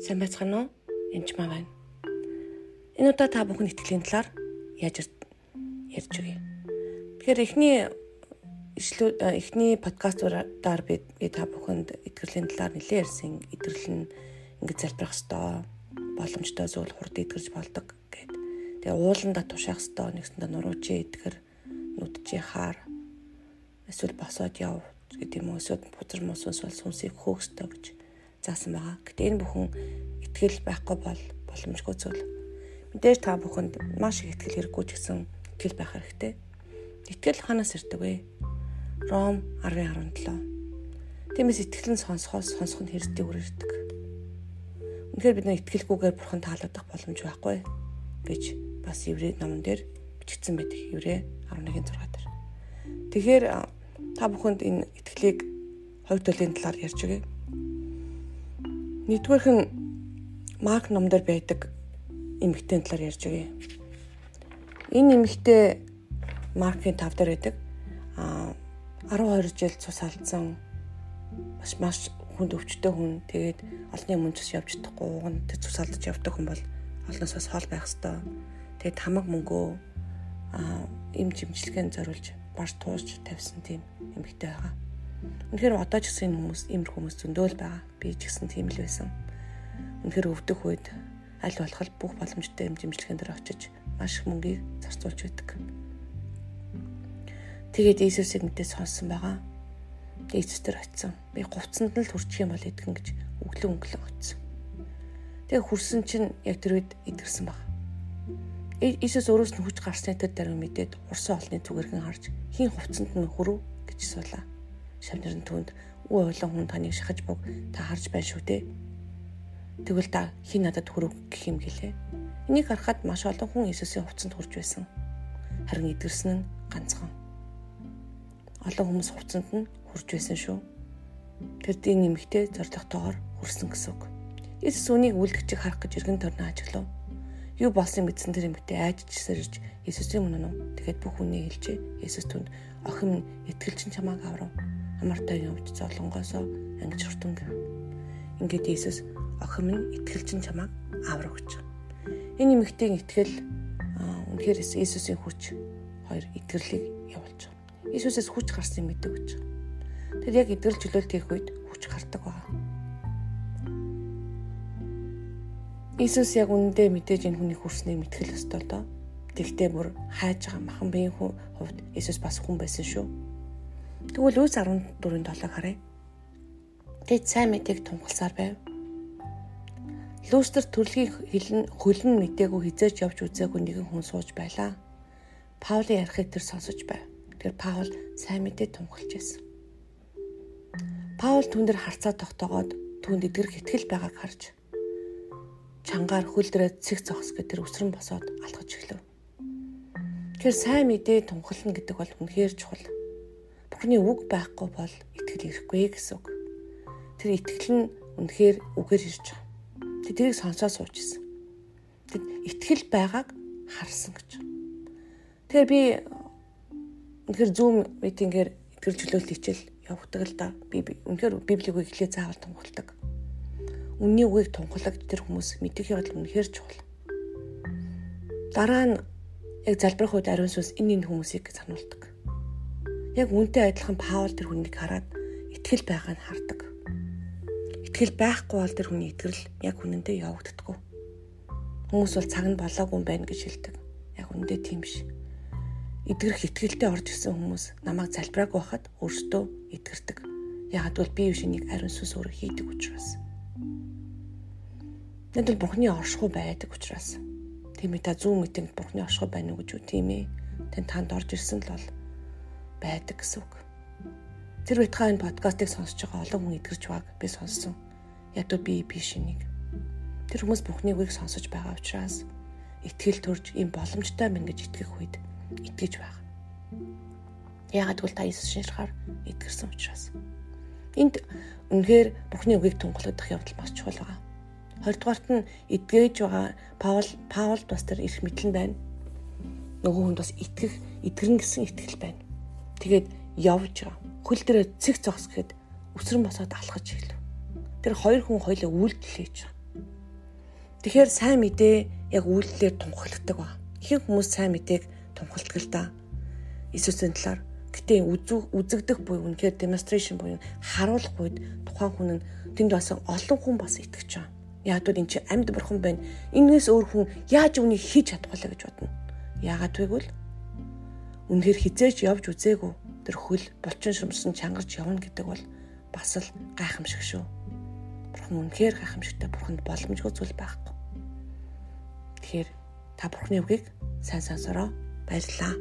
Сайн байцгаана уу? Энд маа байна. Энэ удаа та бүхэн итгэлийн талаар яаж ярьж өгье. Тэгэхээр эхний ишлүү эхний подкастуудаар би та бүхэнд итгэлийн талаар нэлээд ярьсан. Итгэл нь ингэж залбирах ёстой, боломжтой зүйл хурд итгэж болдог гэд. Тэгээ ууланда тушаах ёстой, нэгсэндээ нуруучин итгэр, нүдчээ хаар, эсвэл босоод яв гэдэг юм уу эсвэл бузар мосоос бол сүнсийг хөөх ёстой гэж заасан байгаа. Гэтэ энэ бүхэн итгэл байхгүй бол боломжгүй зүйл. Мэдээж та бүхэнд маш их итгэл хэрэггүй ч гэсэн итгэл байх хэрэгтэй. Итгэл ханаас ирдэг вэ? Ром 10:17. Тиймээс итгэл нь сонсохоос сонсох нь хэрсдэг үр ирдэг. Үнэхээр бид нэг итгэлгүйгээр бурхан таалагдах боломж байхгүй гэж бас еврей номон дээр бичигдсэн байдаг. Еврей 11:6 дээр. Тэгэхээр та бүхэнд энэ итгэлийг хувь төлөлийн талаар ярьж өгье. Нэгдүгээрх нь Марк номдэр байдаг эмэгтэйн талаар ярьж өгье. Энэ эмэгтэй Маркийн 5 дээр байдаг. А 12 жил цус алдсан маш маш хүнд өвчтөй хүн тэгээд олонний өмнө цус явж чадахгүй уган тэр цус алдаж явдаг хүн бол олноос бас хол байх хэвээр. Тэгээд хамаг мөнгөө а им жимчлэгэнд зориулж баш туусч тавьсан тийм эмэгтэй байгаа. Үнэхээр одоо ч гэсэн хүмүүс имэр хүмүүс зөндөөл байгаа. Би ч гэсэн тийм л байсан. Үнэхээр өвдөх үед аль болох бүх боломжтой юм дэмжлэгэн дээр очиж маш их мөнгийг зарцуулж байдаг. Тэгээд Иесусыг мэдээ сонссон байгаа. Иесус дээр очисон. Би говцонд нь л хүрчих юм бол итгэн гэж өглөө өнгөлөн очисон. Тэгээд хүрсэн чинь яг тэр үед идэрсэн баг. Иесус өөрөөс нь хүч гарсны тэр даруй мэдээд урсан олны зүгэрхэн харж хин хувцсанд нь хөрөв гэж суулаа шавнар нь түнд үе олон хүн таныг шахаж бүг та харж байна шүү дээ. Тэгвэл та хин надад хүрэх гэх юм гэлээ. Энийг харахад маш олон хүн Иесусийн хувцанд хүрж байсан. Харин эдгэрсэн нь ганцхан. Олон хүмүүс хувцанд нь хүрж байсан шүү. Тэр дийн нэмэгтэй зоригтойгоор хүрсэн гэсэн үг. Иесус үнийг үлдгчийг харах гэж эргэн тойрноо ажиглав. Юу болсон мэдсэн тэр эмэгтэй айжчихсаар ирж Иесусийн өмнө нь тэгэхэд бүх үнийг хэлжээ. Иесус түнд охин итгэлчин чамааг аврав амартай явж золонгоосоо ангиж хурдан гэв. Ингээд Иесус охин минь итгэлчин чамааг аавар гэж. Энэ эмэгтэйн итгэл үнэхээр Иесусийн хүч хоёр итгэлийг явуулж байгаа. Иесусээс хүч гарсан мэддэг гэж. Тэр яг итгэл чөлөөлт хийх үед хүч гардаг байна. Иесус яг үнэндээ мэдээж энэ хүний хүрснийг мэтгэл ёстой л доо. Тэгтээ бүр хайж байгаа махан биеийн хувьд Иесус бас хүн байсан шүү Тэгвэл Луис 14-ийн 7-ыг харъя. Тэд сайн мэдээг тунхалсаар байв. Лустер төрөлхийн хилэн хөлн мэтээгүй хизээж явж үзээгүй нэгэн хүн сууж байлаа. Паулийн ярихыг тэр сонсож байв. Тэр Паул сайн мэдээ тунхалж байсан. Паул түн дээр харцаа тогтоогоод түнд эдгэрх итгэл байгааг харж чангаар хөл дээрээ цэг зогс гэж тэр өсрөн босоод алхаж эхлэв. Тэр сайн мэдээ тунхална гэдэг бол үнэхээр чухал. Бурхны үг байхгүй бол итгэл ирэхгүй гэсэн үг. Тэр итгэл нь үнэхээр үгээр ирж байгаа. Тэг тэрийг сонсоо суучсан. Тэг итгэл байгааг харсан гэж. Тэгэхээр би үнэхээр зүүм митингээр итгэл чөлөөлт хичээл явуулдаг л да. Би үнэхээр библийг эхлээ заавал тунхалдаг. Үнний үгийг тунхлагч тэр хүмүүс мэдэх явдал үнэхээр чухал. Дараа нь яг залбирах үед ариун сүнс энэ энэ хүмүүсийг сануулдаг. Яг үнтэй адилхан Паул тэр хүнийг хараад итгэл байгааг нь хардаг. Итгэл байхгүй бол тэр хүний итгэл яг үнэндээ явагддаггүй. Хүмүүс бол цаг нь болоогүй юм байна гэж хэлдэг. Яг үнэндээ тийм биш. Идгэрх итгэлтэй орж ирсэн хүмүүс намайг залбираагүй байхад өөртөө итгэрдэг. Ягаад гэвэл би биш энийг ариун сүнс өөрөө хийдэг учраас. Тэнд бол Бурхны оршихуй байдаг учраас. Тийм ээ та зүүн мэтэнд Бурхны оршихуй байна уу гэж үү тийм ээ. Тэн танд орж ирсэн л бол байдаг гэсэн үг. Тэр байтугай энэ подкастыг сонсож байгаа олон хүн идгэрч байгааг би сонссон. Ядуу би биш энийг. Тэр хүмүүс бүхний үгийг сонсож байгаа учраас итгэл төрж ийм боломжтой мэн гэж итгэх үед итгэж байгаа. Яагаад гэвэл та Иесус шинжлэхээр итгэрсэн учраас. Энд үнэхээр Бурхны үгийг тунгалагдах явдал маш чухал байгаа. Хоёрдугаарт нь эдгэж байгаа Паул Паулд бас тэр их мэдлэн байна. Нөгөө хүнд бас итгэх, итгэрэн гэсэн итгэл байна. Тэгээд явж. Хөл дээр цэг зогс гэхэд өсрөн босоод алхаж ирлээ. Тэр хоёр хүн хоёлаа үйлдэл хийж байгаа. Тэгэхээр сайн мэдээ яг үйлдэлээр тунхагладаг ба. Ихэнх хүмүүс сайн мэдээг тунхагладаг л да. Иесусийн талаар гэтээ үзэгдэх буюу үнэхээр demonstration буюу харуулах үед тухайн хүн нь тэнд басан олон хүн бас итгэж байгаа. Яг л энэ чинь амьд бурхан байна. Энээс өөр хүн яаж үнийг хийж чадах вэ гэж бодно. Яагаад вэ гэвэл үнэхээр хизээч явж үзээгүй тэр хөл булчин шумсан чангарч явна гэдэг бол бас л гайхамшиг шүү. Бурхан үнэхээр гайхамшигтай бурханд боломжгүй зүйл байхгүй. Тэгэхээр та бурханы үгийг сайн сонсороо баярлалаа.